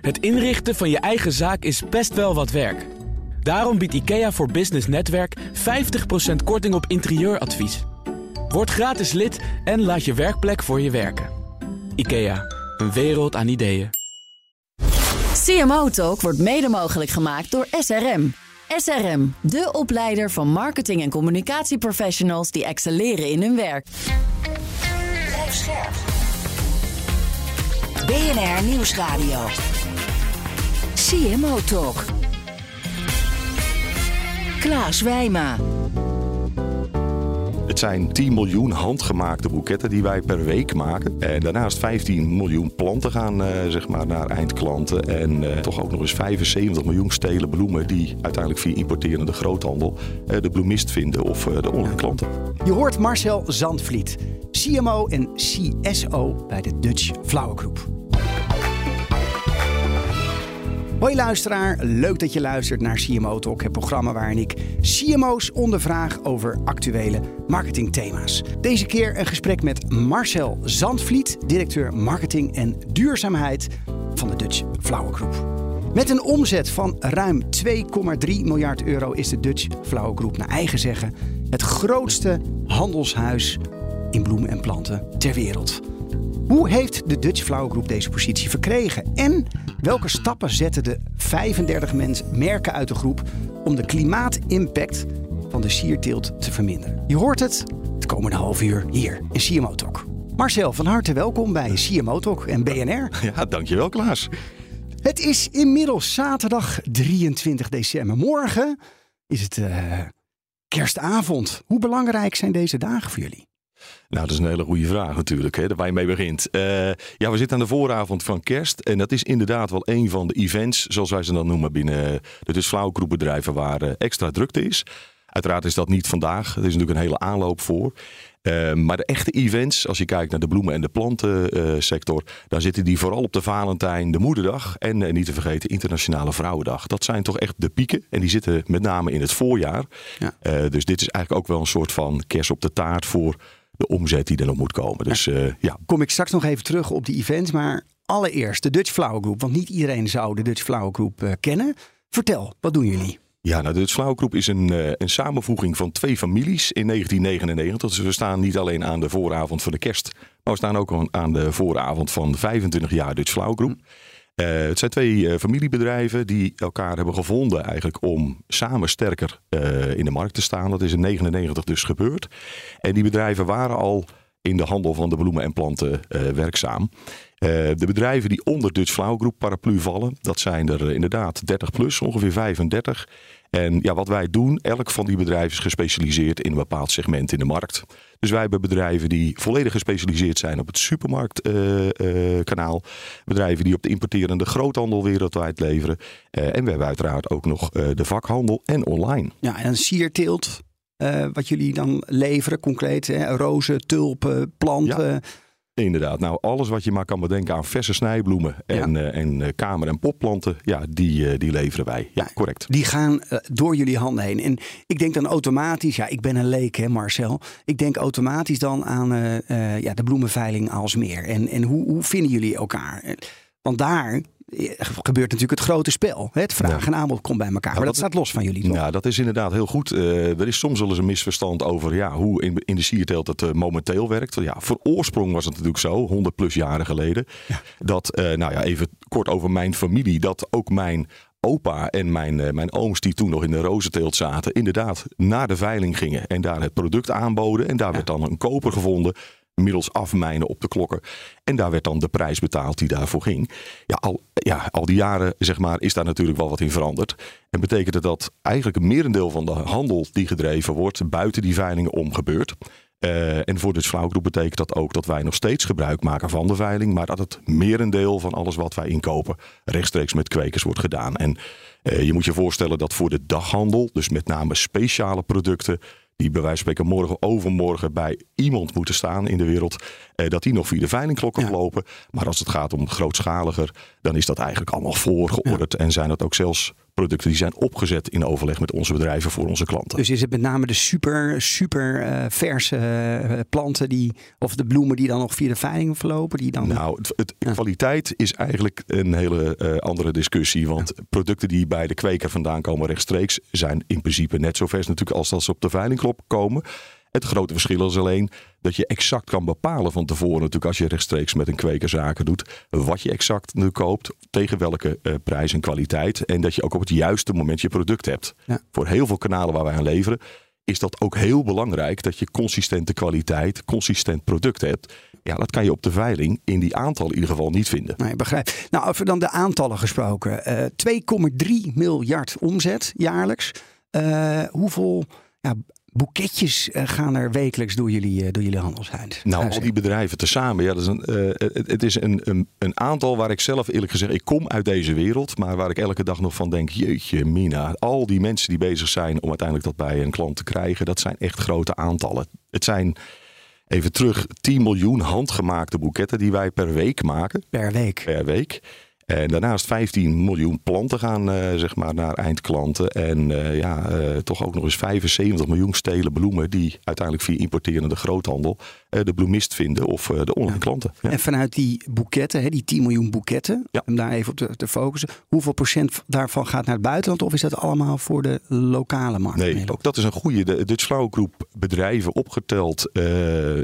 Het inrichten van je eigen zaak is best wel wat werk. Daarom biedt IKEA voor Business Netwerk 50% korting op interieuradvies. Word gratis lid en laat je werkplek voor je werken. IKEA, een wereld aan ideeën. CMO Talk wordt mede mogelijk gemaakt door SRM. SRM, de opleider van marketing- en communicatieprofessionals die excelleren in hun werk. Blijf scherp. BNR Nieuwsradio. CMO Talk. Klaas Wijma. Het zijn 10 miljoen handgemaakte boeketten die wij per week maken. En daarnaast 15 miljoen planten gaan uh, zeg maar naar eindklanten. En uh, toch ook nog eens 75 miljoen stelen bloemen die uiteindelijk via importerende groothandel uh, de bloemist vinden of de online klanten. Je hoort Marcel Zandvliet, CMO en CSO bij de Dutch Flower Group. Hoi luisteraar, leuk dat je luistert naar CMO Talk, het programma waarin ik CMO's ondervraag over actuele marketingthema's. Deze keer een gesprek met Marcel Zandvliet, directeur marketing en duurzaamheid van de Dutch Flower Group. Met een omzet van ruim 2,3 miljard euro is de Dutch Flower Group naar eigen zeggen het grootste handelshuis in bloemen en planten ter wereld. Hoe heeft de Dutch Flower Group deze positie verkregen? En welke stappen zetten de 35 merken uit de groep om de klimaatimpact van de sierteelt te verminderen? Je hoort het het komende half uur hier in CMO Talk. Marcel, van harte welkom bij CMO Talk en BNR. Ja, dankjewel Klaas. Het is inmiddels zaterdag 23 december. Morgen is het uh, kerstavond. Hoe belangrijk zijn deze dagen voor jullie? Nou, dat is een hele goede vraag natuurlijk, hè, waar je mee begint. Uh, ja, we zitten aan de vooravond van kerst. En dat is inderdaad wel een van de events, zoals wij ze dan noemen binnen de dus flauwekroepbedrijven, waar uh, extra drukte is. Uiteraard is dat niet vandaag. Er is natuurlijk een hele aanloop voor. Uh, maar de echte events, als je kijkt naar de bloemen- en de plantensector, daar zitten die vooral op de Valentijn, de Moederdag en niet te vergeten Internationale Vrouwendag. Dat zijn toch echt de pieken en die zitten met name in het voorjaar. Ja. dus dit is eigenlijk ook wel een soort van kers op de taart voor de omzet die er nog moet komen. Dus, ja. ja. Kom ik straks nog even terug op die events, maar allereerst de Dutch Flower Group, want niet iedereen zou de Dutch Flower Group kennen. Vertel, wat doen jullie? Ja, nou, de Dutch Flower Group is een, uh, een samenvoeging van twee families in 1999. Dus we staan niet alleen aan de vooravond van de kerst, maar we staan ook aan de vooravond van 25 jaar Dutch Flower Group. Het zijn twee uh, familiebedrijven die elkaar hebben gevonden eigenlijk om samen sterker in de markt te staan. Dat is in 1999 dus gebeurd. En die bedrijven waren al in de handel van de bloemen en planten werkzaam. Uh, de bedrijven die onder Dutch Flower Group paraplu vallen, dat zijn er inderdaad 30 plus, ongeveer 35. En ja, wat wij doen, elk van die bedrijven is gespecialiseerd in een bepaald segment in de markt. Dus wij hebben bedrijven die volledig gespecialiseerd zijn op het supermarktkanaal. Uh, uh, bedrijven die op de importerende groothandel wereldwijd leveren. en we hebben uiteraard ook nog de vakhandel en online. Ja, en sierteelt, wat jullie dan leveren, concreet. Hè? Rozen, tulpen, planten. Ja. Inderdaad. Nou, alles wat je maar kan bedenken aan verse snijbloemen en, ja. uh, en uh, kamer- en popplanten, ja, die, uh, die leveren wij. Ja, correct. Die gaan door jullie handen heen. En ik denk dan automatisch, ja, ik ben een leek, hè, Marcel. Ik denk automatisch dan aan ja, de bloemenveiling als meer. En, en hoe, hoe vinden jullie elkaar? Want daar gebeurt natuurlijk het grote spel. Het vraag en aanbod komt bij elkaar. Maar dat, dat staat los van jullie. Toch? Ja, dat is inderdaad heel goed. Uh, er is soms wel eens een misverstand over ja, hoe in, in de sierteelt het uh, momenteel werkt. Ja, voor oorsprong was het natuurlijk zo, 100 plus jaren geleden. Ja. Dat, uh, nou ja, even kort over mijn familie. Dat ook mijn opa en mijn, mijn ooms die toen nog in de rozenteelt zaten, inderdaad naar de veiling gingen en daar het product aanboden. En daar ja. werd dan een koper gevonden middels afmijnen op de klokken. En daar werd dan de prijs betaald die daarvoor ging. Ja, al, ja, al die jaren zeg maar, is daar natuurlijk wel wat in veranderd. En betekent het dat eigenlijk een merendeel van de handel die gedreven wordt buiten die veilingen om gebeurt. Uh, en voor de Flauwgroep betekent dat ook dat wij nog steeds gebruik maken van de veiling. Maar dat het merendeel van alles wat wij inkopen rechtstreeks met kwekers wordt gedaan. En uh, je moet je voorstellen dat voor de daghandel, dus met name speciale producten die bij wijze van spreken morgen overmorgen bij iemand moeten staan in de wereld, eh, dat die nog via de veilingklokken ja. lopen. Maar als het gaat om grootschaliger, dan is dat eigenlijk allemaal voorgeorderd ja. en zijn dat ook zelfs producten die zijn opgezet in overleg met onze bedrijven voor onze klanten. Dus is het met name de super, super uh, verse uh, planten die, of de bloemen die dan nog via de veiling verlopen? Die dan... Nou, het, het ja. kwaliteit is eigenlijk een hele uh, andere discussie. Want ja. producten die bij de kweker vandaan komen rechtstreeks zijn in principe net zo vers natuurlijk als dat ze op de veilingklop komen. Het grote verschil is alleen dat je exact kan bepalen van tevoren, natuurlijk als je rechtstreeks met een kweker zaken doet, wat je exact nu koopt, tegen welke uh, prijs en kwaliteit. En dat je ook op het juiste moment je product hebt. Ja. Voor heel veel kanalen waar wij aan leveren, is dat ook heel belangrijk dat je consistente kwaliteit, consistent product hebt. Ja, dat kan je op de veiling in die aantallen in ieder geval niet vinden. Nee, begrijp. Nou, over dan de aantallen gesproken. Uh, 2,3 miljard omzet jaarlijks. Uh, hoeveel ja, boeketjes uh, gaan er wekelijks door jullie, uh, door jullie handelshuis? Nou, al die bedrijven tezamen. Ja, dat is een, uh, het, het, is een, een, een, aantal waar ik zelf eerlijk gezegd, ik kom uit deze wereld, maar waar ik elke dag nog van denk, jeetje mina, al die mensen die bezig zijn om uiteindelijk dat bij een klant te krijgen, dat zijn echt grote aantallen. Het zijn even terug 10 miljoen handgemaakte boeketten die wij per week maken. Per week? Per week. En daarnaast 15 miljoen planten gaan uh, zeg maar naar eindklanten. En uh, ja, uh, toch ook nog eens 75 miljoen stelen bloemen die uiteindelijk via importerende groothandel de bloemist vinden of de online ja. klanten. Ja. En vanuit die boeketten, hè, die 10 miljoen boeketten, ja. om daar even op te, te, focussen. Hoeveel procent daarvan gaat naar het buitenland of is dat allemaal voor de lokale markt? Nee, ook dat is een goede. De Dutch Flower Group bedrijven opgeteld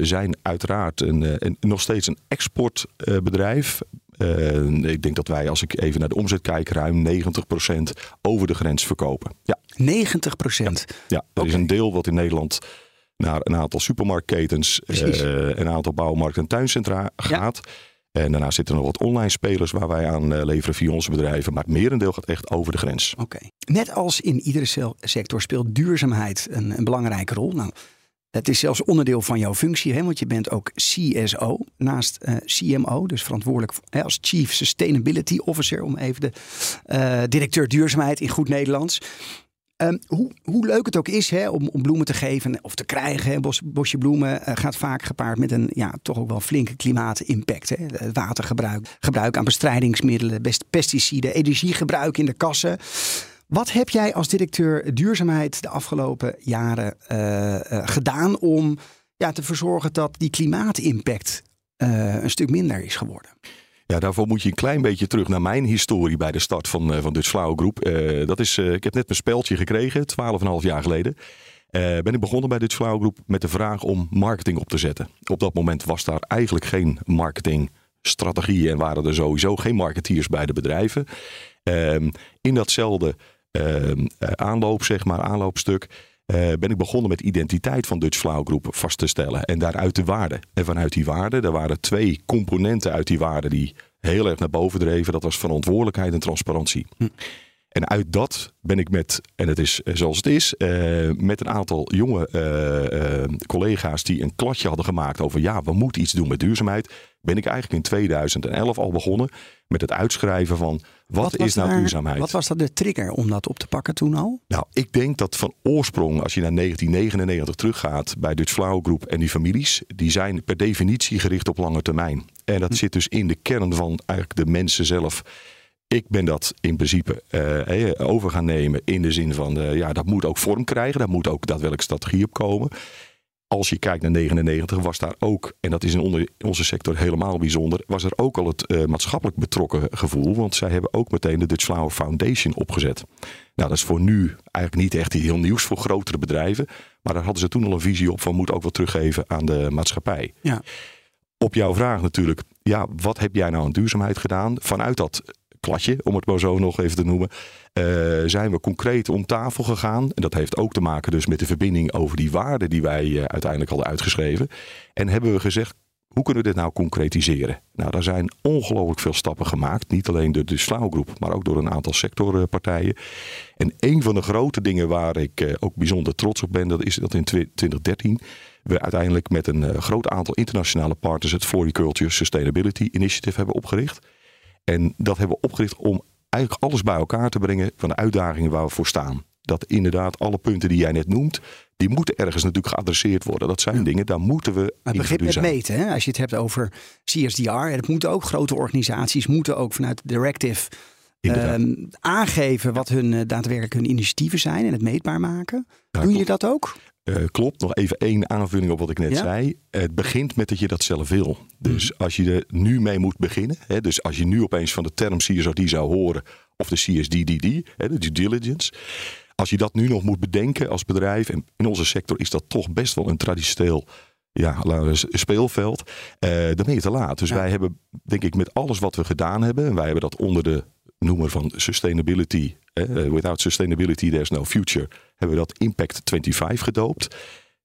zijn uiteraard een, een, nog steeds een exportbedrijf. Uh, ik denk dat wij, als ik even naar de omzet kijk, ruim 90% over de grens verkopen. Ja. 90%? Ja, ja er okay. is een deel wat in Nederland naar een aantal supermarktketens, uh, een aantal bouwmarkten en tuincentra gaat. Ja. En daarnaast zitten er nog wat online spelers waar wij aan uh, leveren via onze bedrijven. Maar het merendeel gaat echt over de grens. Oké. Okay. Net als in iedere sector speelt duurzaamheid een, een belangrijke rol. Nou, het is zelfs onderdeel van jouw functie, hè, want je bent ook CSO naast uh, CMO, dus verantwoordelijk hè, als Chief Sustainability Officer, om even de uh, directeur duurzaamheid in goed Nederlands. Um, hoe, hoe, leuk het ook is hè, om, om, bloemen te geven of te krijgen. Hè, bos, bosje bloemen uh, gaat vaak gepaard met een ja, toch ook wel flinke klimaatimpact. Hè. Watergebruik, gebruik aan bestrijdingsmiddelen, best pesticiden, energiegebruik in de kassen. Wat heb jij als directeur duurzaamheid de afgelopen jaren uh, uh, gedaan om ja, te verzorgen dat die klimaatimpact uh, een stuk minder is geworden? Ja, daarvoor moet je een klein beetje terug naar mijn historie bij de start van, van Dutch Group. dat is, ik heb net mijn speldje gekregen, 12,5 jaar geleden. ben ik begonnen bij Dutch Flower Group met de vraag om marketing op te zetten. Op dat moment was daar eigenlijk geen marketingstrategie en waren er sowieso geen marketeers bij de bedrijven. Ehm, in datzelfde aanloop, zeg maar, aanloopstuk. Uh, ben ik begonnen met identiteit van Dutch Flow vast te stellen. En daaruit de waarde. En vanuit die waarde, er waren twee componenten uit die waarde die heel erg naar boven dreven. Dat was verantwoordelijkheid en transparantie. Hm. En uit dat ben ik met, en het is zoals het is, uh, met een aantal jonge uh, uh, collega's die een kladje hadden gemaakt over ja, we moeten iets doen met duurzaamheid. Ben ik eigenlijk in 2011 al begonnen met het uitschrijven van wat, wat is nou daar, duurzaamheid? Wat was dat de trigger om dat op te pakken toen al? Nou, ik denk dat van oorsprong, als je naar 1999 teruggaat bij Dutch Flower Group en die families, die zijn per definitie gericht op lange termijn. En dat hm. zit dus in de kern van eigenlijk de mensen zelf. Ik ben dat in principe uh, over gaan nemen in de zin van, uh, ja, dat moet ook vorm krijgen. Daar moet ook daadwerkelijk strategie op komen. Als je kijkt naar 99 was daar ook, en dat is in, onze sector helemaal bijzonder, was er ook al het uh, maatschappelijk betrokken gevoel. Want zij hebben ook meteen de Dutch Flower Foundation opgezet. Nou, dat is voor nu eigenlijk niet echt heel nieuws voor grotere bedrijven. Maar daar hadden ze toen al een visie op van moet ook wat teruggeven aan de maatschappij. Ja. Op jouw vraag natuurlijk, ja, wat heb jij nou aan duurzaamheid gedaan? Vanuit dat kladje, om het maar zo nog even te noemen, uh, zijn we concreet om tafel gegaan. En dat heeft ook te maken dus met de verbinding over die waarden die wij uh, uiteindelijk hadden uitgeschreven. En hebben we gezegd, hoe kunnen we dit nou concretiseren? Nou, daar zijn ongelooflijk veel stappen gemaakt. Niet alleen door de Slauwgroep, maar ook door een aantal sectorpartijen. En een van de grote dingen waar ik uh, ook bijzonder trots op ben, dat is dat in 2013 we uiteindelijk met een groot aantal internationale partners het Floriculture Sustainability Initiative hebben opgericht. En dat hebben we opgericht om eigenlijk alles bij elkaar te brengen van de uitdagingen waar we voor staan. Dat inderdaad alle punten die jij net noemt, die moeten ergens natuurlijk geadresseerd worden. Dat zijn ja. dingen, daar moeten we. Maar het begint met meten. Hè? Als je het hebt over CSDR, het moeten ook grote organisaties, moeten ook vanuit Directive ehm, aangeven wat hun eh, daadwerkelijk hun initiatieven zijn en het meetbaar maken. Ja, Doe je dat ook? Eh, klopt, nog even één aanvulling op wat ik net Ja? zei. Het begint met dat je dat zelf wil. Dus Mhm. als je er nu mee moet beginnen, hè, dus als je nu opeens van de term CSRD zou horen, of de CSDDD, hè, de due diligence. Als je dat nu nog moet bedenken als bedrijf, en in onze sector is dat toch best wel een traditioneel ja, speelveld, eh, dan ben je te laat. Dus Ja. wij hebben, denk ik, met alles wat we gedaan hebben, en wij hebben dat onder de noemer van sustainability, eh, without sustainability there's no future, hebben we dat Impact 25 gedoopt.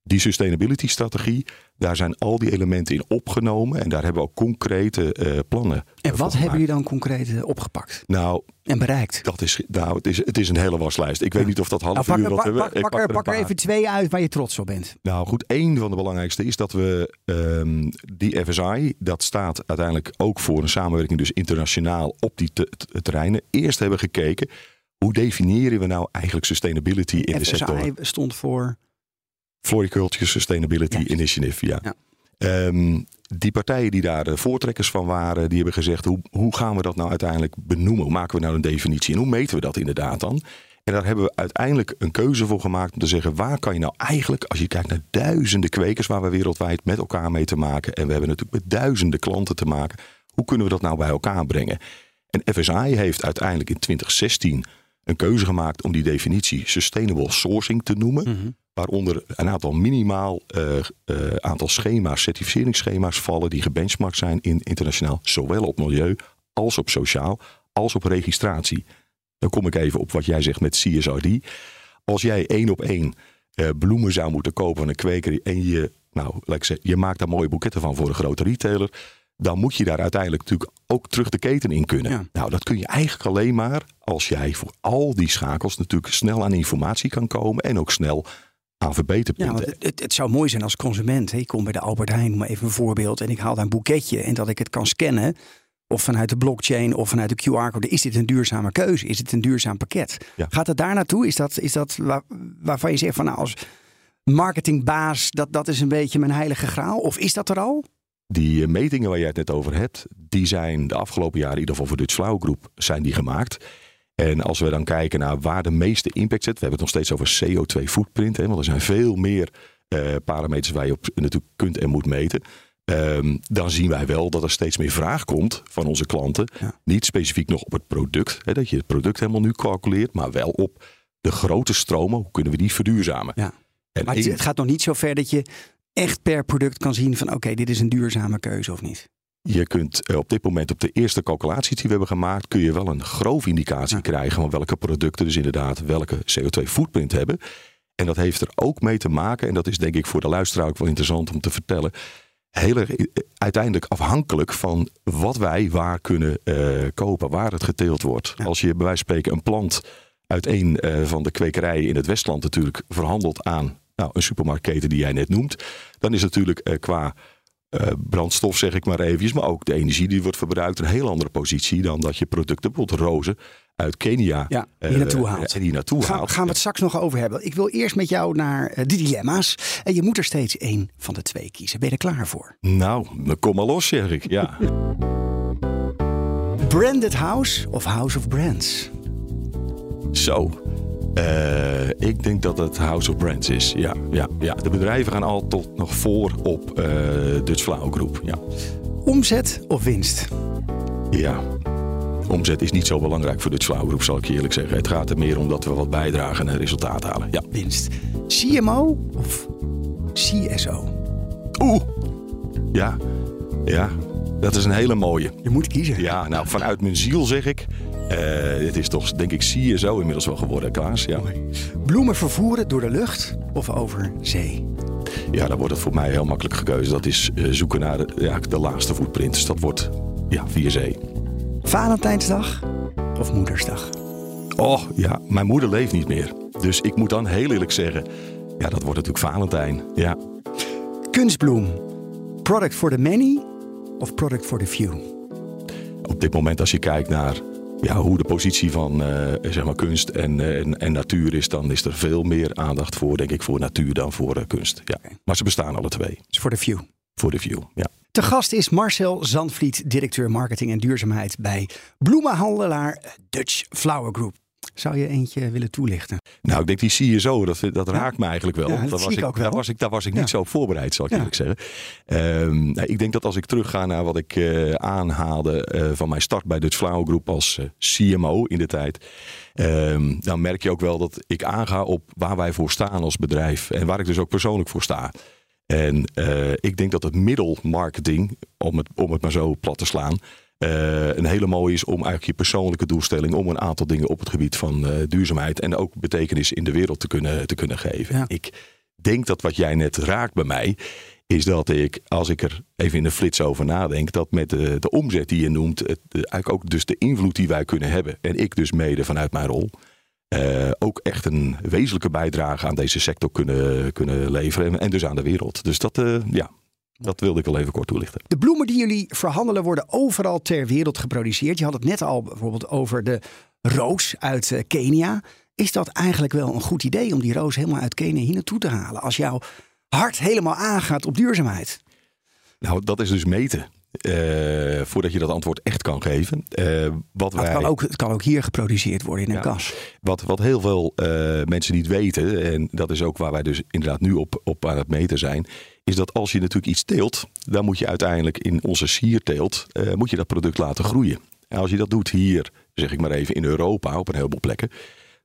Die sustainability strategie, daar zijn al die elementen in opgenomen en daar hebben we ook concrete eh, plannen. En voor wat hebben jullie dan concreet eh, opgepakt Nou, en bereikt? dat is, nou het, is, het is een hele waslijst. Ik weet niet of dat half Nou, pak uur er, pak, hebben. pak, pak pak er, pak er even twee uit waar je trots op bent. Nou goed, één van de belangrijkste is dat we ehm, die FSI, dat staat uiteindelijk ook voor een samenwerking dus internationaal op die te- te- terreinen, eerst hebben gekeken hoe definiëren we nou eigenlijk sustainability in de sector. FSI stond voor... Floriculture Sustainability. Initiative, ja. Ja. Ehm, die partijen die daar voortrekkers van waren, die hebben gezegd: hoe, hoe gaan we dat nou uiteindelijk benoemen? Hoe maken we nou een definitie? En hoe meten we dat inderdaad dan? En daar hebben we uiteindelijk een keuze voor gemaakt om te zeggen: waar kan je nou eigenlijk, als je kijkt naar duizenden kwekers waar we wereldwijd met elkaar mee te maken, en we hebben natuurlijk met duizenden klanten te maken, hoe kunnen we dat nou bij elkaar brengen? En FSI heeft uiteindelijk in 2016 een keuze gemaakt om die definitie sustainable sourcing te noemen waaronder een aantal minimaal eh, eh, aantal schema's, certificeringsschema's vallen die gebenchmarkt zijn in internationaal, zowel op milieu als op sociaal, als op registratie. Dan kom ik even op wat jij zegt met CSRD. Als jij één op één eh, bloemen zou moeten kopen van een kweker en je, nou, laat ik zeggen, je maakt daar mooie boeketten van voor een grote retailer, dan moet je daar uiteindelijk natuurlijk ook terug de keten in kunnen. Ja. Nou, dat kun je eigenlijk alleen maar als jij voor al die schakels natuurlijk snel aan informatie kan komen en ook snel aan Ja, verbeterpunten. want het, het, zou mooi zijn als consument. hè. Ik kom bij de Albert Heijn, maar even een voorbeeld. En ik haal daar een boeketje. En dat ik het kan scannen. Of vanuit de blockchain of vanuit de QR-code. Is dit een duurzame keuze? Is het een duurzaam pakket? Ja. Gaat het daar naartoe? Is dat, is dat waar, waarvan je zegt van nou als marketingbaas. Dat, dat is een beetje mijn heilige graal? Of is dat er al? Die eh, metingen waar jij het net over hebt, die zijn de afgelopen jaren, in ieder geval voor Dutch Flow Groep, zijn die gemaakt. En als we dan kijken naar waar de meeste impact zit, we hebben het nog steeds over CO2 footprint, hè, want er zijn veel meer eh, parameters waar je op natuurlijk kunt en moet meten. Ehm, dan zien wij wel dat er steeds meer vraag komt van onze klanten. Ja. Niet specifiek nog op het product, hè, dat je het product helemaal nu calculeert, maar wel op de grote stromen. Hoe kunnen we die verduurzamen? Ja. En Maar het, één- het gaat nog niet zo ver dat je echt per product kan zien van oké, dit is een duurzame keuze of niet. Je kunt eh, op dit moment op de eerste calculaties die we hebben gemaakt, kun je wel een grove indicatie Ja. krijgen van welke producten dus inderdaad welke CO2 footprint hebben. En dat heeft er ook mee te maken, en dat is denk ik voor de luisteraar ook wel interessant om te vertellen, heel erg eh, uiteindelijk afhankelijk van wat wij waar kunnen eh, kopen, waar het geteeld wordt. Ja. Als je bij wijze van spreken een plant uit een van de kwekerijen in het Westland natuurlijk verhandelt aan nou, een supermarktketen die jij net noemt, dan is natuurlijk qua brandstof, zeg ik maar eventjes, maar ook de energie die wordt verbruikt, een heel andere positie dan dat je producten, bijvoorbeeld rozen uit Kenia, Ja, hier eh, naartoe haalt. en die naartoe Gaan, haalt. gaan we het straks nog over hebben. Ik wil eerst met jou naar eh, de dilemma's. En je moet er steeds één van de twee kiezen. Ben je er klaar voor? Nou, kom maar los, zeg ik. Ja. Branded House of House of Brands? Zo. Eh, ik denk dat het House of Brands is. Ja, ja, ja. De bedrijven gaan altijd nog voor op eh Dutch Flow Groep. Ja. Omzet of winst? ja. Omzet is niet zo belangrijk voor Dutch Flow Groep, zal ik je eerlijk zeggen. Het gaat er meer om dat we wat bijdragen en resultaat halen. Ja. Winst. CMO of CSO? Oeh. Ja. Ja. Dat is een hele mooie. Je moet kiezen. Ja, nou, vanuit mijn ziel zeg ik. Eh, het is toch, denk ik, CSO inmiddels wel geworden, Klaas. Ja. Bloemen vervoeren door de lucht of over zee? Ja, dan wordt het voor mij heel makkelijk gekeuze. Dat is eh, zoeken naar de, ja, de laagste footprint. Dus dat wordt ja, via zee. Valentijnsdag of Moedersdag? Oh ja, mijn moeder leeft niet meer. Dus ik moet dan heel eerlijk zeggen, ja, dat wordt natuurlijk Valentijn. Ja. Kunstbloem. Product for the many of product for the few? Op dit moment als je kijkt naar ja, hoe de positie van eh, zeg maar kunst en, eh, en, en natuur is, dan is er veel meer aandacht voor, denk ik, voor natuur dan voor eh, kunst. Ja. Maar ze bestaan alle twee. is voor the few. Voor de view. Ja. Te gast is Marcel Zandvliet, directeur marketing en duurzaamheid bij bloemenhandelaar Dutch Flower Group. Zou je eentje willen toelichten? Nou, ik denk die CSO, dat, dat raakt me eigenlijk wel. Ja, dat daar, was ik ook wel. daar was ik, daar was ik niet zo op voorbereid, zal ik eerlijk zeggen. Ehm, nou, ik denk dat als ik terugga naar wat ik eh, aanhaalde eh, van mijn start bij Dutch Flower Group als eh, CMO in de tijd. ehm, dan merk je ook wel dat ik aanga op waar wij voor staan als bedrijf. En waar ik dus ook persoonlijk voor sta. En ik denk dat het middel marketing, om het, om het maar zo plat te slaan, eh, een hele mooie is om eigenlijk je persoonlijke doelstelling, om een aantal dingen op het gebied van eh, duurzaamheid en ook betekenis in de wereld te kunnen, te kunnen geven. Ja. Ik denk dat wat jij net raakt bij mij, is dat ik, als ik er even in de flits over nadenk, dat met de, de omzet die je noemt, het, eigenlijk ook dus de invloed die wij kunnen hebben, en ik dus mede vanuit mijn rol, eh, ook echt een wezenlijke bijdrage aan deze sector kunnen, kunnen leveren en, en dus aan de wereld. Dus dat, ja, dat wilde ik wel even kort toelichten. De bloemen die jullie verhandelen worden overal ter wereld geproduceerd. Je had het net al bijvoorbeeld over de roos uit eh, Kenia. Is dat eigenlijk wel een goed idee om die roos helemaal uit Kenia hier naartoe te halen? Als jouw hart helemaal aangaat op duurzaamheid. Nou, dat is dus meten. Eh, voordat je dat antwoord echt kan geven. Eh, wat, wij, het, kan ook, het kan ook hier geproduceerd worden in een Ja. kas. wat, wat heel veel eh, mensen niet weten, en dat is ook waar wij dus inderdaad nu op, op aan het meten zijn, is dat als je natuurlijk iets teelt, dan moet je uiteindelijk in onze sierteelt, moet je dat product laten groeien. En als je dat doet hier, zeg ik maar even, in Europa, op een heleboel plekken,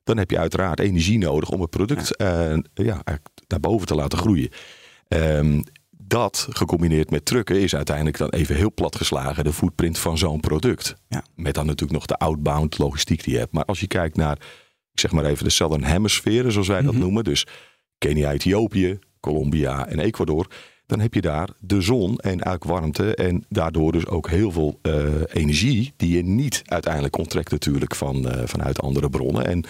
dan heb je uiteraard energie nodig om het product ja, eigenlijk naar boven te laten groeien. Ehm, dat gecombineerd met trucken is uiteindelijk dan even heel plat geslagen de footprint van zo'n product. Ja. Met dan natuurlijk nog de outbound logistiek die je hebt. Maar als je kijkt naar, ik zeg maar even de Southern Hemisphere, zoals wij dat Mhm. noemen. Dus Kenia, Ethiopië, Colombia en Ecuador. Dan heb je daar de zon en eigenlijk warmte. En daardoor dus ook heel veel eh, energie die je niet uiteindelijk onttrekt natuurlijk van, eh, vanuit andere bronnen. En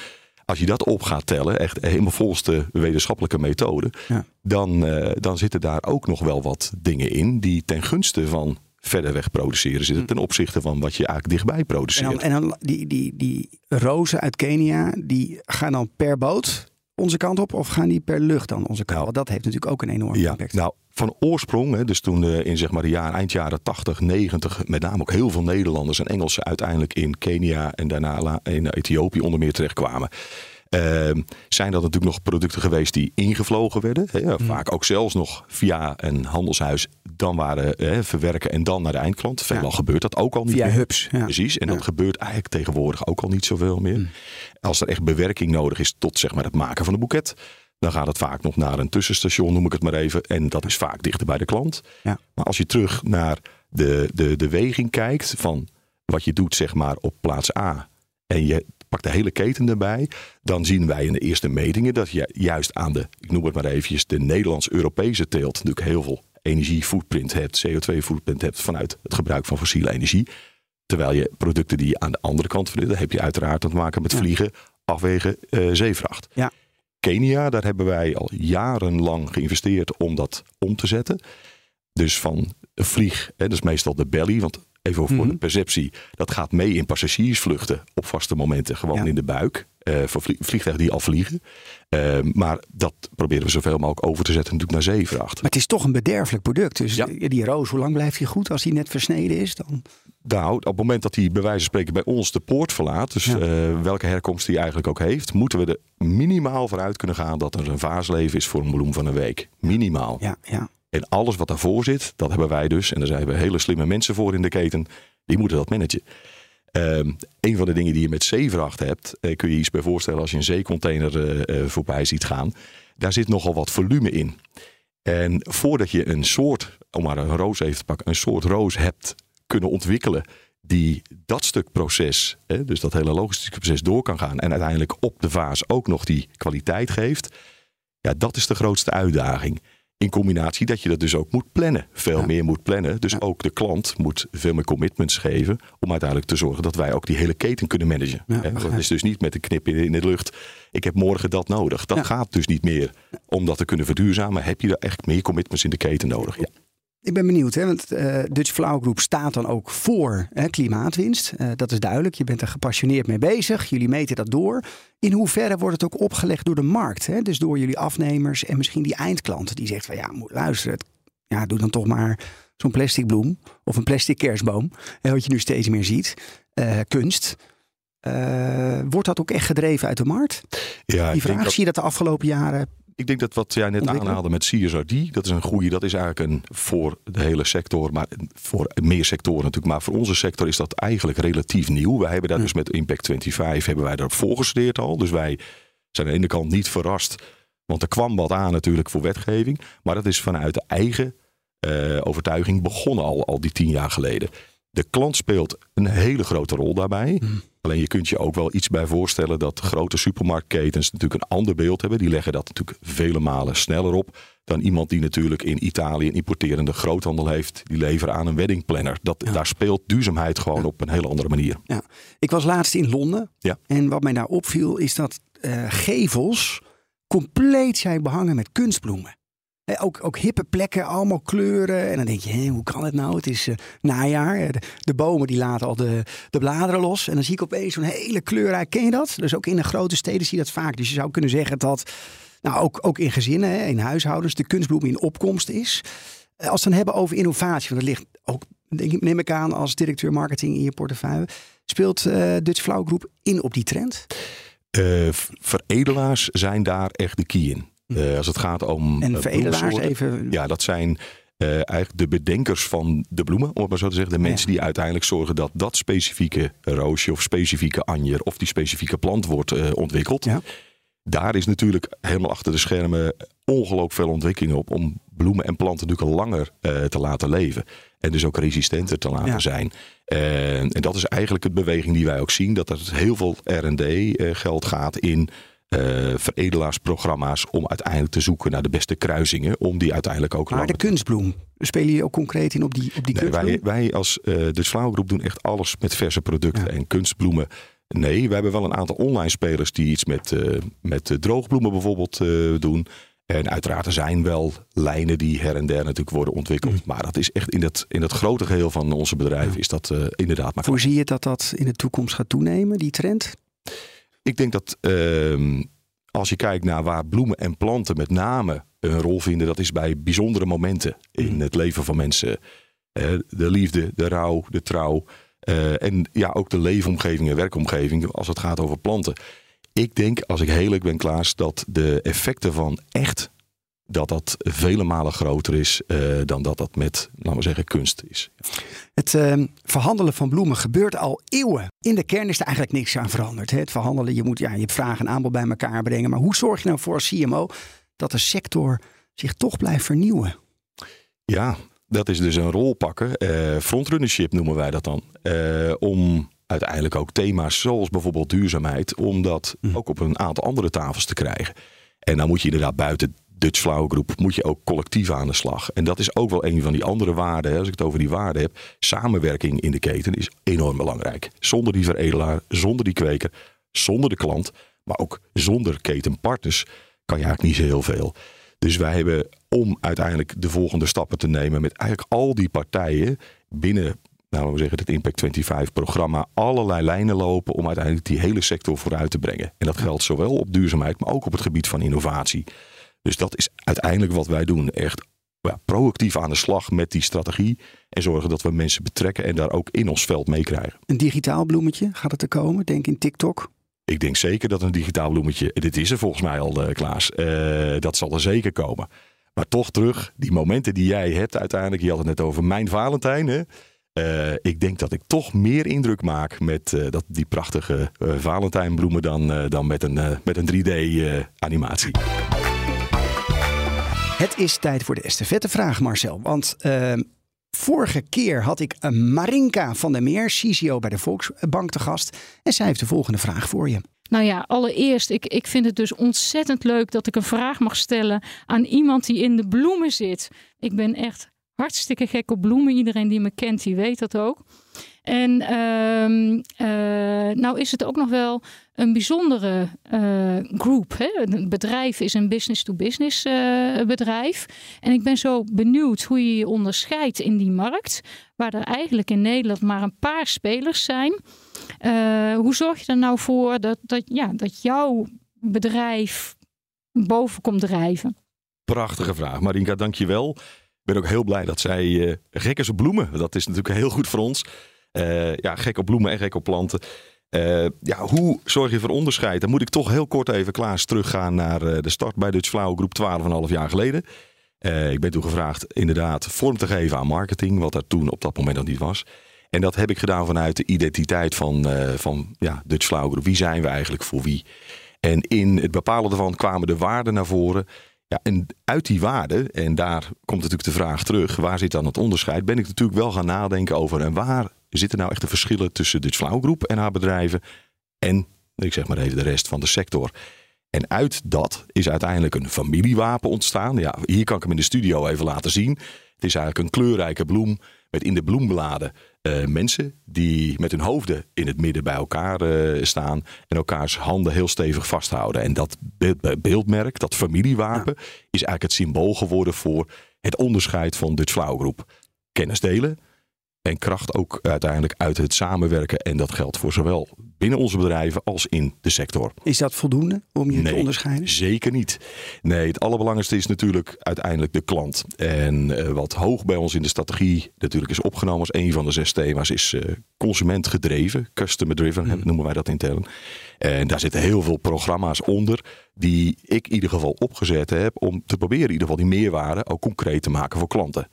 als je dat op gaat tellen, echt helemaal volgens de wetenschappelijke methode, Ja. dan, eh, dan zitten daar ook nog wel wat dingen in die ten gunste van verder weg produceren zitten. Ten opzichte van wat je eigenlijk dichtbij En produceert. dan, en dan die, die, die rozen uit Kenia, die gaan dan per boot onze kant op of gaan die per lucht dan onze kant? Want dat heeft natuurlijk ook een enorme Ja, impact. nou van oorsprong, hè, dus toen eh, in zeg maar de jaren, eind jaren 80, 90, met name ook heel veel Nederlanders en Engelsen uiteindelijk in Kenia en daarna in Ethiopië onder meer terechtkwamen. Ehm, zijn dat natuurlijk nog producten geweest die ingevlogen werden. Hè, Mm. Vaak ook zelfs nog via een handelshuis dan waren hè, verwerken en dan naar de eindklant. Veelal gebeurt dat ook al niet Via meer. hubs. Ja. Precies, en dat gebeurt eigenlijk tegenwoordig ook al niet zoveel meer. Mm. Als er echt bewerking nodig is tot zeg maar, het maken van een boeket, dan gaat het vaak nog naar een tussenstation, noem ik het maar even. En dat is vaak dichter bij de klant. Ja. Maar als je terug naar de, de, de weging kijkt van wat je doet zeg maar, op plaats A en je pakt de hele keten erbij, dan zien wij in de eerste metingen dat je juist aan de, ik noem het maar eventjes, de Nederlands-Europese teelt natuurlijk heel veel energie-footprint hebt, CO2-footprint hebt vanuit het gebruik van fossiele energie. Terwijl je producten die je aan de andere kant daar heb je uiteraard te maken met vliegen, afwegen, eh, zeevracht. Ja. Kenia, daar hebben wij al jarenlang geïnvesteerd om dat om te zetten. Dus van vlieg, hè, dat is meestal de belly, want even voor Mhm. de perceptie, dat gaat mee in passagiersvluchten op vaste momenten, gewoon Ja. in de buik. eh, voor vlie- vliegtuigen die al vliegen. Eh, maar dat proberen we zoveel mogelijk over te zetten natuurlijk naar zeevracht. Maar het is toch een bederfelijk product. Dus Ja. die roos, hoe lang blijft die goed als die net versneden is? Dan... Nou, op het moment dat hij bij wijze van spreken bij ons de poort verlaat, dus Ja. eh, welke herkomst hij eigenlijk ook heeft, moeten we er minimaal vooruit kunnen gaan dat er een vaasleven is voor een bloem van een week. Minimaal. Ja, ja. En alles wat daarvoor zit, dat hebben wij dus. En daar zijn we hele slimme mensen voor in de keten. Die moeten dat managen. Ehm, een van de dingen die je met zeevracht hebt, eh, kun je je iets bij voorstellen als je een zeecontainer eh, eh, voorbij ziet gaan. Daar zit nogal wat volume in. En voordat je een soort, om maar een roos even te pakken, een soort roos hebt kunnen ontwikkelen die dat stuk proces, hè, dus dat hele logistieke proces door kan gaan en uiteindelijk op de vaas ook nog die kwaliteit geeft. Ja, dat is de grootste uitdaging. In combinatie dat je dat dus ook moet plannen. Veel Ja. meer moet plannen. Dus Ja. ook de klant moet veel meer commitments geven. Om uiteindelijk te zorgen dat wij ook die hele keten kunnen managen. Ja, het is dus niet met een knip in, de lucht. Ik heb morgen dat nodig. Dat gaat dus niet meer. Om dat te kunnen verduurzamen heb je er echt meer commitments in de keten nodig. Ja. Ik ben benieuwd, hè, want eh, Dutch Flower Group staat dan ook voor hè, klimaatwinst. Eh, dat is duidelijk. Je bent er gepassioneerd mee bezig. Jullie meten dat door. In hoeverre wordt het ook opgelegd door de markt? Hè? Dus door jullie afnemers en misschien die eindklant die zegt van ja, moet luisteren. Ja, doe dan toch maar zo'n plastic bloem of een plastic kerstboom, hè, wat je nu steeds meer ziet, eh, kunst. Wordt dat ook echt gedreven uit de markt? Ja, Die ik denk vraag dat- zie je dat de afgelopen jaren. Ik denk dat wat jij net aanhaalde met CSRD, dat is een goede. Dat is eigenlijk een voor de hele sector, maar voor meer sectoren natuurlijk. Maar voor onze sector is dat eigenlijk relatief nieuw. Wij hebben daar dus met Impact 25 hebben wij daarvoor gestudeerd al. Dus wij zijn aan de ene kant niet verrast, want er kwam wat aan natuurlijk voor wetgeving. Maar dat is vanuit de eigen eh, overtuiging begonnen al, al die tien jaar geleden. De klant speelt een hele grote rol daarbij. Alleen je kunt je ook wel iets bij voorstellen dat grote supermarktketens natuurlijk een ander beeld hebben. Die leggen dat natuurlijk vele malen sneller op dan iemand die natuurlijk in Italië een importerende groothandel heeft. Die leveren aan een weddingplanner. Dat, Daar speelt duurzaamheid gewoon op een hele andere manier. Ja. Ik was laatst in Londen. Ja. En wat mij daar opviel is dat eh, gevels compleet zijn behangen met kunstbloemen. Ook, ook hippe plekken, allemaal kleuren. En dan denk je, hé, hoe kan het nou? Het is eh, najaar. De, bomen die laten al de, de bladeren los. En dan zie ik opeens zo'n hele kleurrijk. Ken je dat? Dus ook in de grote steden zie je dat vaak. Dus je zou kunnen zeggen dat, nou ook, ook in gezinnen, hè, in huishoudens, de kunstbloem in opkomst is. Eh, Als we het dan hebben over innovatie, want dat ligt ook, denk neem ik aan, als directeur marketing in je portefeuille. Speelt eh Dutch Flow Group in op die trend? Veredelaars zijn daar echt de key in. Eh, als het gaat om En eh, veredelaars even. Ja, dat zijn eh, eigenlijk de bedenkers van de bloemen, om het maar zo te zeggen. De mensen die uiteindelijk zorgen dat dat specifieke roosje of specifieke anjer of die specifieke plant wordt ontwikkeld. Ja. Daar is natuurlijk helemaal achter de schermen ongelooflijk veel ontwikkeling op om bloemen en planten natuurlijk langer te laten leven. En dus ook resistenter te laten Ja. zijn. En, en dat is eigenlijk de beweging die wij ook zien. Dat er heel veel R&D geld gaat in veredelaarsprogramma's om uiteindelijk te zoeken naar de beste kruisingen. Om die uiteindelijk ook Maar de kunstbloem, spelen jullie ook concreet in op die, op die Nee, kunstbloem? wij, wij als eh de Flauwgroep doen echt alles met verse producten Ja. en kunstbloemen. Nee, we hebben wel een aantal online spelers die iets met, eh, met eh, droogbloemen bijvoorbeeld eh, doen. En uiteraard er zijn wel lijnen die her en der natuurlijk worden ontwikkeld. Mm. Maar dat is echt in dat, in dat grote geheel van onze bedrijven is dat eh, inderdaad maar Hoe zie je dat dat in de toekomst gaat toenemen, die trend? Ik denk dat ehm, als je kijkt naar waar bloemen en planten met name een rol vinden, dat is bij bijzondere momenten in Mm. het leven van mensen. De liefde, de rouw, de trouw. eh, en ja, ook de leefomgeving en werkomgeving als het gaat over planten. Ik denk, als ik heel eerlijk ben, Klaas, dat de effecten van echt dat dat vele malen groter is eh, dan dat dat met, laten we zeggen, kunst is. Het ehm, verhandelen van bloemen gebeurt al eeuwen. In de kern is er eigenlijk niks aan veranderd. Hè? Het verhandelen, je moet ja, je hebt vraag en aanbod bij elkaar brengen. Maar hoe zorg je nou voor als CMO dat de sector zich toch blijft vernieuwen? Ja, dat is dus een rol pakken. Eh, frontrunnership noemen wij dat dan. Eh, om uiteindelijk ook thema's zoals bijvoorbeeld duurzaamheid, om dat ook op een aantal andere tafels te krijgen. En dan moet je inderdaad buiten Dutch Flower moet je ook collectief aan de slag. En dat is ook wel een van die andere waarden. Als ik het over die waarden heb, samenwerking in de keten is enorm belangrijk. Zonder die veredelaar, zonder die kweker, zonder de klant, maar ook zonder ketenpartners kan je eigenlijk niet zo heel veel. Dus wij hebben om uiteindelijk de volgende stappen te nemen met eigenlijk al die partijen binnen, nou, we zeggen, het Impact 25 programma, allerlei lijnen lopen om uiteindelijk die hele sector vooruit te brengen. En dat geldt zowel op duurzaamheid, maar ook op het gebied van innovatie. Dus dat is uiteindelijk wat wij doen. Echt ja, proactief aan de slag met die strategie en zorgen dat we mensen betrekken en daar ook in ons veld meekrijgen. Een digitaal bloemetje, gaat het er komen? Denk in TikTok. Ik denk zeker dat een digitaal bloemetje, dit is er volgens mij al, eh, Klaas, eh, dat zal er zeker komen. Maar toch terug, die momenten die jij hebt uiteindelijk, je had het net over mijn Valentijn. Hè? Eh, ik denk dat ik toch meer indruk maak met dat, die prachtige Valentijnbloemen dan, dan met een, met een 3D-animatie. Het is tijd voor de estafettevraag, Marcel. Want ehm, vorige keer had ik Marinka van der Meer, CCO bij de Volksbank, te gast. En zij heeft de volgende vraag voor je. Nou ja, allereerst, ik, ik vind het dus ontzettend leuk dat ik een vraag mag stellen aan iemand die in de bloemen zit. Ik ben echt hartstikke gek op bloemen. Iedereen die me kent, die weet dat ook. En eh, nou is het ook nog wel een bijzondere eh groep. Het bedrijf is een business-to-business eh, bedrijf. En ik ben zo benieuwd hoe je je onderscheidt in die markt. Waar er eigenlijk in Nederland maar een paar spelers zijn. Hoe zorg je er nou voor dat, dat, ja, dat jouw bedrijf boven komt drijven? Prachtige vraag, Marinka, dankjewel. ben ook heel blij dat zij eh, gek is bloemen. Dat is natuurlijk heel goed voor ons. Eh, ja, gek op bloemen en gek op planten. Eh, ja, hoe zorg je voor onderscheid? Dan moet ik toch heel kort even, Klaas, teruggaan naar eh, de start bij Dutch Flower Groep 12,5 jaar geleden. Ik ben toen gevraagd inderdaad vorm te geven aan marketing, wat er toen op dat moment nog niet was. En dat heb ik gedaan vanuit de identiteit van, van ja, Dutch Flower Group. Wie zijn we eigenlijk voor wie? En in het bepalen daarvan kwamen de waarden naar voren. Ja, en uit die waarden, en daar komt natuurlijk de vraag terug, waar zit dan het onderscheid? Ben ik natuurlijk wel gaan nadenken over en waar zitten nou echt de verschillen tussen Dutch Flower Group en haar bedrijven en, ik zeg maar even, de rest van de sector. En uit dat is uiteindelijk een familiewapen ontstaan. Ja, hier kan ik hem in de studio even laten zien. Het is eigenlijk een kleurrijke bloem met in de bloembladen eh, mensen die met hun hoofden in het midden bij elkaar eh, staan en elkaars handen heel stevig vasthouden. En dat be- beeldmerk, dat familiewapen, is eigenlijk het symbool geworden voor het onderscheid van Dutch Flower Group. Kennis delen en kracht ook uiteindelijk uit het samenwerken. En dat geldt voor zowel binnen onze bedrijven als in de sector. Is dat voldoende om je te onderscheiden? Zeker niet. Nee, het allerbelangrijkste is natuurlijk uiteindelijk de klant. En eh, wat hoog bij ons in de strategie natuurlijk is opgenomen als een van de zes thema's is eh, consumentgedreven, customer driven Hmm. noemen wij dat intern. En daar zitten heel veel programma's onder die ik in ieder geval opgezet heb om te proberen in ieder geval die meerwaarde ook concreet te maken voor klanten.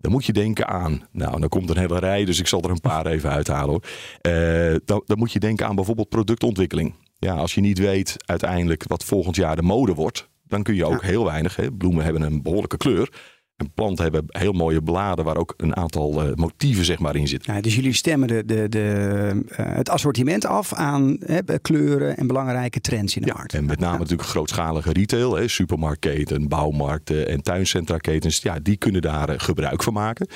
Dan moet je denken aan, nou dan komt een hele rij, dus ik zal er een paar even uithalen hoor. Eh, dan, dan moet je denken aan bijvoorbeeld productontwikkeling. Ja, als je niet weet uiteindelijk wat volgend jaar de mode wordt, dan kun je ook heel weinig. Hè, bloemen hebben een behoorlijke kleur. En planten hebben heel mooie bladen waar ook een aantal eh, motieven zeg maar in zitten. Ja, dus jullie stemmen de, de, de, eh, het assortiment af aan hè, kleuren en belangrijke trends in de Ja, markt. en met name natuurlijk grootschalige retail, hè, supermarktketen, bouwmarkten en tuincentraketens. Ja, die kunnen daar eh, gebruik van maken.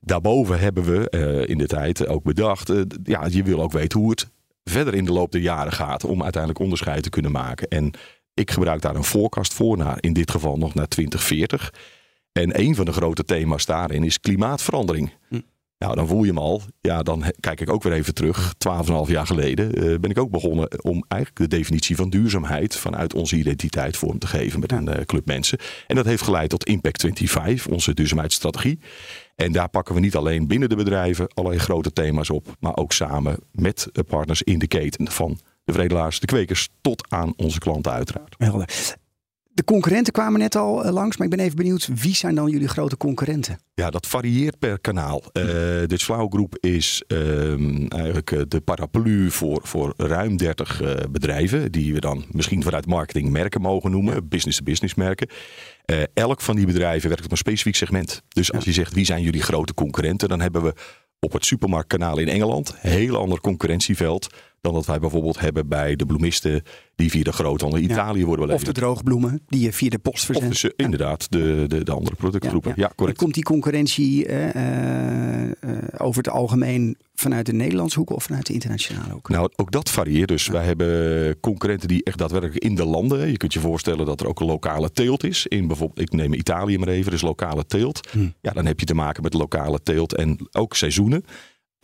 Daarboven hebben we in de tijd ook bedacht, ja, je wil ook weten hoe het verder in de loop der jaren gaat om uiteindelijk onderscheid te kunnen maken. En ik gebruik daar een voorkast voor, naar, in dit geval nog naar 2040. En een van de grote thema's daarin is klimaatverandering. Nou, dan voel je hem al. Ja, dan kijk ik ook weer even terug. 12,5 jaar geleden eh, ben ik ook begonnen om eigenlijk de definitie van duurzaamheid vanuit onze identiteit vorm te geven met een eh, club mensen. En dat heeft geleid tot Impact 25, onze duurzaamheidsstrategie. En daar pakken we niet alleen binnen de bedrijven allerlei grote thema's op, maar ook samen met partners in de keten van de vredelaars, de kwekers, tot aan onze klanten uiteraard. Helder. De concurrenten kwamen net al eh, langs, maar ik ben even benieuwd, wie zijn dan jullie grote concurrenten? Ja, dat varieert per kanaal. Uh, de Flow Groep is um, eigenlijk uh, de paraplu voor, voor ruim 30 uh, bedrijven. Die we dan misschien vanuit marketing merken mogen noemen. Business-to-business merken. Uh, elk van die bedrijven werkt op een specifiek segment. Dus als je zegt wie zijn jullie grote concurrenten. Dan hebben we op het supermarktkanaal in Engeland een heel ander concurrentieveld dan dat wij bijvoorbeeld hebben bij de bloemisten die via de groothandel in Italië ja. worden beleverd. Of de droogbloemen die je via de post verzendt. Of dus, uh, inderdaad de, de, de andere productgroepen. Ja, correct. Komt die concurrentie uh, over het algemeen vanuit de Nederlandse hoek of vanuit de internationale hoek? Nou, ook dat varieert. Dus wij hebben concurrenten die echt daadwerkelijk in de landen. Je kunt je voorstellen dat er ook een lokale teelt is. In bijvoorbeeld, ik neem Italië maar even, dus lokale teelt. Hm. Ja, dan heb je te maken met lokale teelt en ook seizoenen.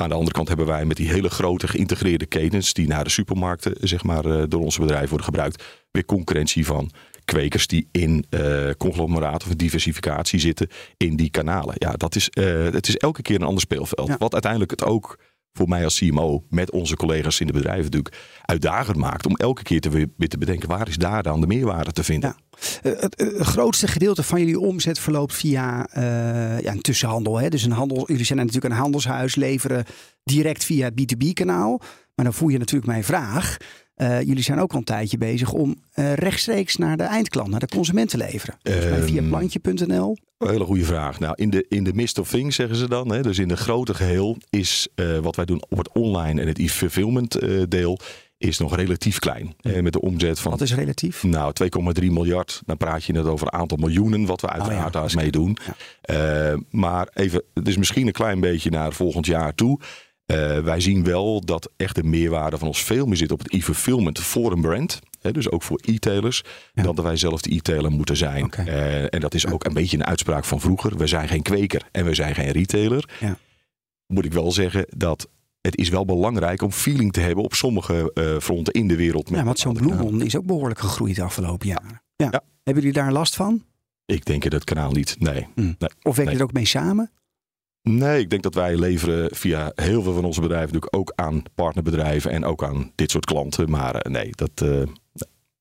Aan de andere kant hebben wij met die hele grote geïntegreerde ketens die naar de supermarkten zeg maar, door onze bedrijven worden gebruikt, weer concurrentie van kwekers die in uh, conglomeraat of diversificatie zitten in die kanalen. Ja, dat is, uh, het is elke keer een ander speelveld. Ja. Wat uiteindelijk het ook voor mij als CMO met onze collega's in de bedrijven natuurlijk uitdagend maakt om elke keer te, weer te bedenken waar is daar dan de meerwaarde te vinden. Ja. Uh, het, het, grootste gedeelte van jullie omzet verloopt via uh, ja, een tussenhandel. Hè? Dus een handel, jullie zijn natuurlijk een handelshuis, leveren direct via het B2B-kanaal. Maar dan voel je natuurlijk mijn vraag. Uh, jullie zijn ook al een tijdje bezig om uh, rechtstreeks naar de eindklant, naar de consument te leveren. Um, via plantje.nl. Een hele goede vraag. Nou, in de, in de midst of things zeggen ze dan. Hè, dus in de grote geheel is uh, wat wij doen op het online en het e-fulfillment deel is nog relatief klein. Eh, met de omzet van. Wat is relatief? Nou, 2,3 miljard. Dan praat je net over een aantal miljoenen, wat we uiteraard oh ja, daar mee doen. Ja. Uh, maar even, het is misschien een klein beetje naar volgend jaar toe. Uh, wij zien wel dat echt de meerwaarde van ons veel meer zit op het e-fulfillment voor een brand. Hè, dus ook voor e-tailers. Ja. Dan dat wij zelf de e-tailer moeten zijn. Okay. Uh, en dat is ook een beetje een uitspraak van vroeger. We zijn geen kweker en we zijn geen retailer. Ja. Moet ik wel zeggen dat het is wel belangrijk om feeling te hebben op sommige uh, fronten in de wereld. Ja, want zo'n bloemon is ook behoorlijk gegroeid de afgelopen jaren. Ja. Hebben jullie daar last van? Ik denk in het kanaal niet. Nee. Hm. nee. Of werk je Nee. er ook mee samen? Nee, ik denk dat wij leveren via heel veel van onze bedrijven natuurlijk ook aan partnerbedrijven en ook aan dit soort klanten. Maar eh, nee, dat, eh, nee.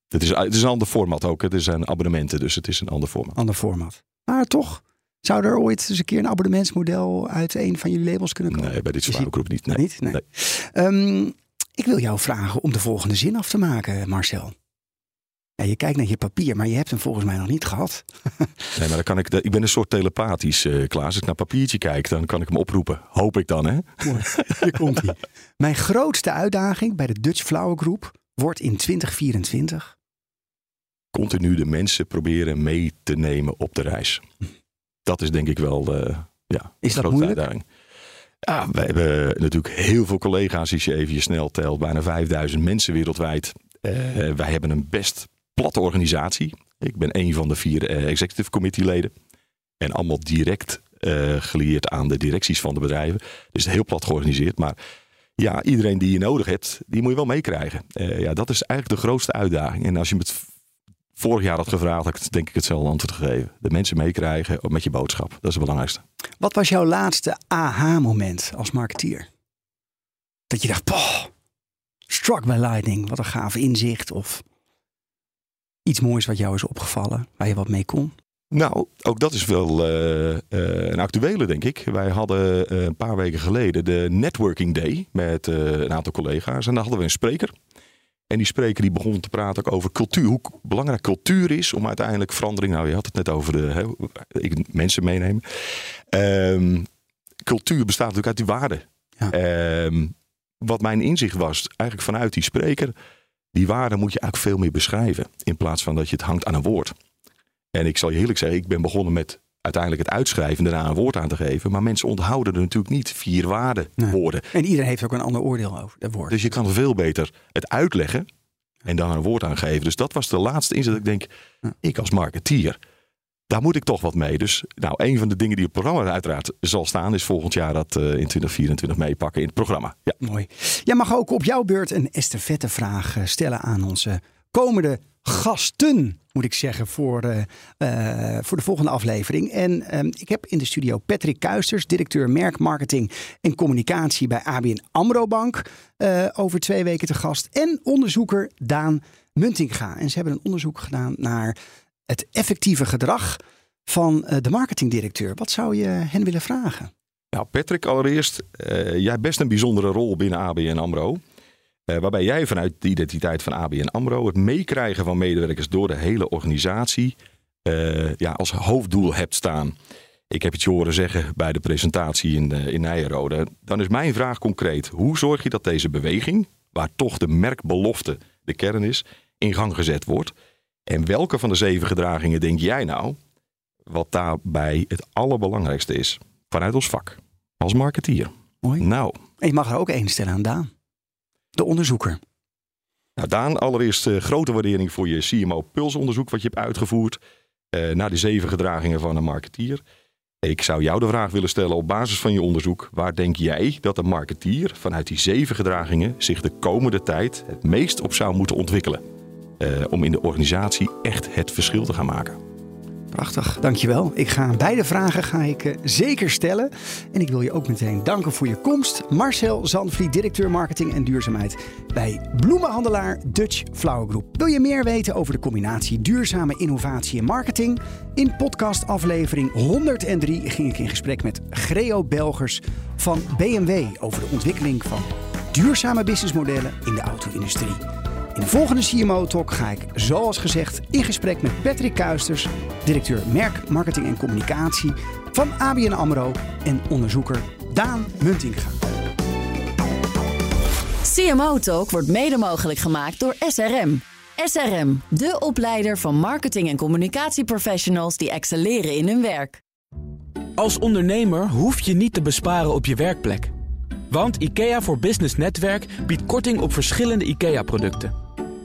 het, is, het is een ander format ook. Het zijn abonnementen, dus het is een ander format. Ander format. Maar toch, zou er ooit eens een keer een abonnementsmodel uit een van jullie labels kunnen komen? Nee, bij dit soort groep niet. Nee. Niet? Nee. Nee. Ehm, ik wil jou vragen om de volgende zin af te maken, Marcel. Ja, je kijkt naar je papier, maar je hebt hem volgens mij nog niet gehad. Nee, maar dan kan ik, ik ben een soort telepathisch, eh Klaas. Als ik naar papiertje kijk, dan kan ik hem oproepen. Hoop ik dan, hè? Mooi. Hier komt hij. Mijn grootste uitdaging bij de Dutch Flower Group wordt in 2024. Continu de mensen proberen mee te nemen op de reis. Dat is denk ik wel eh ja, Is dat moeilijk? uitdaging. Ja, we hebben natuurlijk heel veel collega's, als je even je snel telt. Bijna 5000 mensen wereldwijd. Eh, wij hebben een best platte organisatie. Ik ben een van de vier eh, executive committee leden. En allemaal direct eh gelieerd aan de directies van de bedrijven. Dus heel plat georganiseerd. Maar ja, iedereen die je nodig hebt, die moet je wel meekrijgen. Eh, ja, dat is eigenlijk de grootste uitdaging. En als je het vorig jaar had gevraagd, had ik denk ik hetzelfde antwoord gegeven. De mensen meekrijgen met je boodschap. Dat is het belangrijkste. Wat was jouw laatste aha-moment als marketeer? Dat je dacht, poh, struck by lightning. Wat een gaaf inzicht. Of iets moois wat jou is opgevallen, waar je wat mee kon. Nou, ook dat is wel eh, eh, een actuele, denk ik. Wij hadden eh, een paar weken geleden de Networking Day met een aantal collega's. En daar hadden we een spreker. En die spreker die begon te praten ook over cultuur. Hoe belangrijk cultuur is om uiteindelijk verandering. Nou, je had het net over de hè, ik, mensen meenemen. Ehm, cultuur bestaat natuurlijk uit die waarden. Ja. Ehm, wat mijn inzicht was, eigenlijk vanuit die spreker. Die waarden moet je eigenlijk veel meer beschrijven. In plaats van dat je het hangt aan een woord. En ik zal je eerlijk zeggen, ik ben begonnen met uiteindelijk het uitschrijven en daarna een woord aan te geven. Maar mensen onthouden er natuurlijk niet vier waarden Nee. woorden. En iedereen heeft ook een ander oordeel over dat woord. Dus je kan veel beter het uitleggen en dan een woord aan geven. Dus dat was de laatste inzet. dat Ik denk, ik als marketeer, daar moet ik toch wat mee. Dus nou, een van de dingen die op het programma uiteraard zal staan, is volgend jaar dat eh, in 2024 meepakken in het programma. Ja. Mooi. Jij mag ook op jouw beurt een estafettevraag eh, stellen aan onze komende gasten, moet ik zeggen, voor, eh, voor de volgende aflevering. En ehm, ik heb in de studio Patrick Kuisters, directeur merk, marketing en communicatie bij ABN AMRO Bank, over twee weken te gast. En onderzoeker Daan Muntinga. En ze hebben een onderzoek gedaan naar het effectieve gedrag van eh, de marketingdirecteur. Wat zou je hen willen vragen? Nou, Patrick, allereerst, eh, jij hebt best een bijzondere rol binnen ABN AMRO. Eh, waarbij jij vanuit de identiteit van ABN AMRO het meekrijgen van medewerkers door de hele organisatie ja, als hoofddoel hebt staan. Ik heb het je horen zeggen bij de presentatie in, in. Dan is mijn vraag concreet. Hoe zorg je dat deze beweging, waar toch de merkbelofte de kern is, in gang gezet wordt? En welke van de zeven gedragingen denk jij nou wat daarbij het allerbelangrijkste is vanuit ons vak als marketeer? Mooi. Nou, En je mag er ook één stellen aan Daan. De onderzoeker. Nou, Daan, allereerst eh, grote waardering voor je CMO-pulsonderzoek wat je hebt uitgevoerd eh, naar de zeven gedragingen van een marketeer. Ik zou jou de vraag willen stellen op basis van je onderzoek. Waar denk jij dat een marketeer vanuit die zeven gedragingen zich de komende tijd het meest op zou moeten ontwikkelen? Eh, om in de organisatie echt het verschil te gaan maken. Prachtig, dankjewel. Ik ga beide vragen ga ik eh, zeker stellen. En ik wil je ook meteen danken voor je komst. Marcel Zandvliet, directeur marketing en duurzaamheid bij bloemenhandelaar Dutch Flower Group. Wil je meer weten over de combinatie duurzame innovatie en marketing? In podcast aflevering 103 ging ik in gesprek met Greo Belgers van BMW over de ontwikkeling van duurzame businessmodellen in de auto-industrie. In de volgende CMO Talk ga ik, zoals gezegd, in gesprek met Patrick Kuisters, directeur merk, marketing en communicatie van ABN AMRO en onderzoeker Daan Muntinga. CMO Talk wordt mede mogelijk gemaakt door SRM. SRM, de opleider van marketing- en communicatieprofessionals die excelleren in hun werk. Als ondernemer hoef je niet te besparen op je werkplek. Want IKEA voor Business Netwerk biedt korting op verschillende IKEA-producten.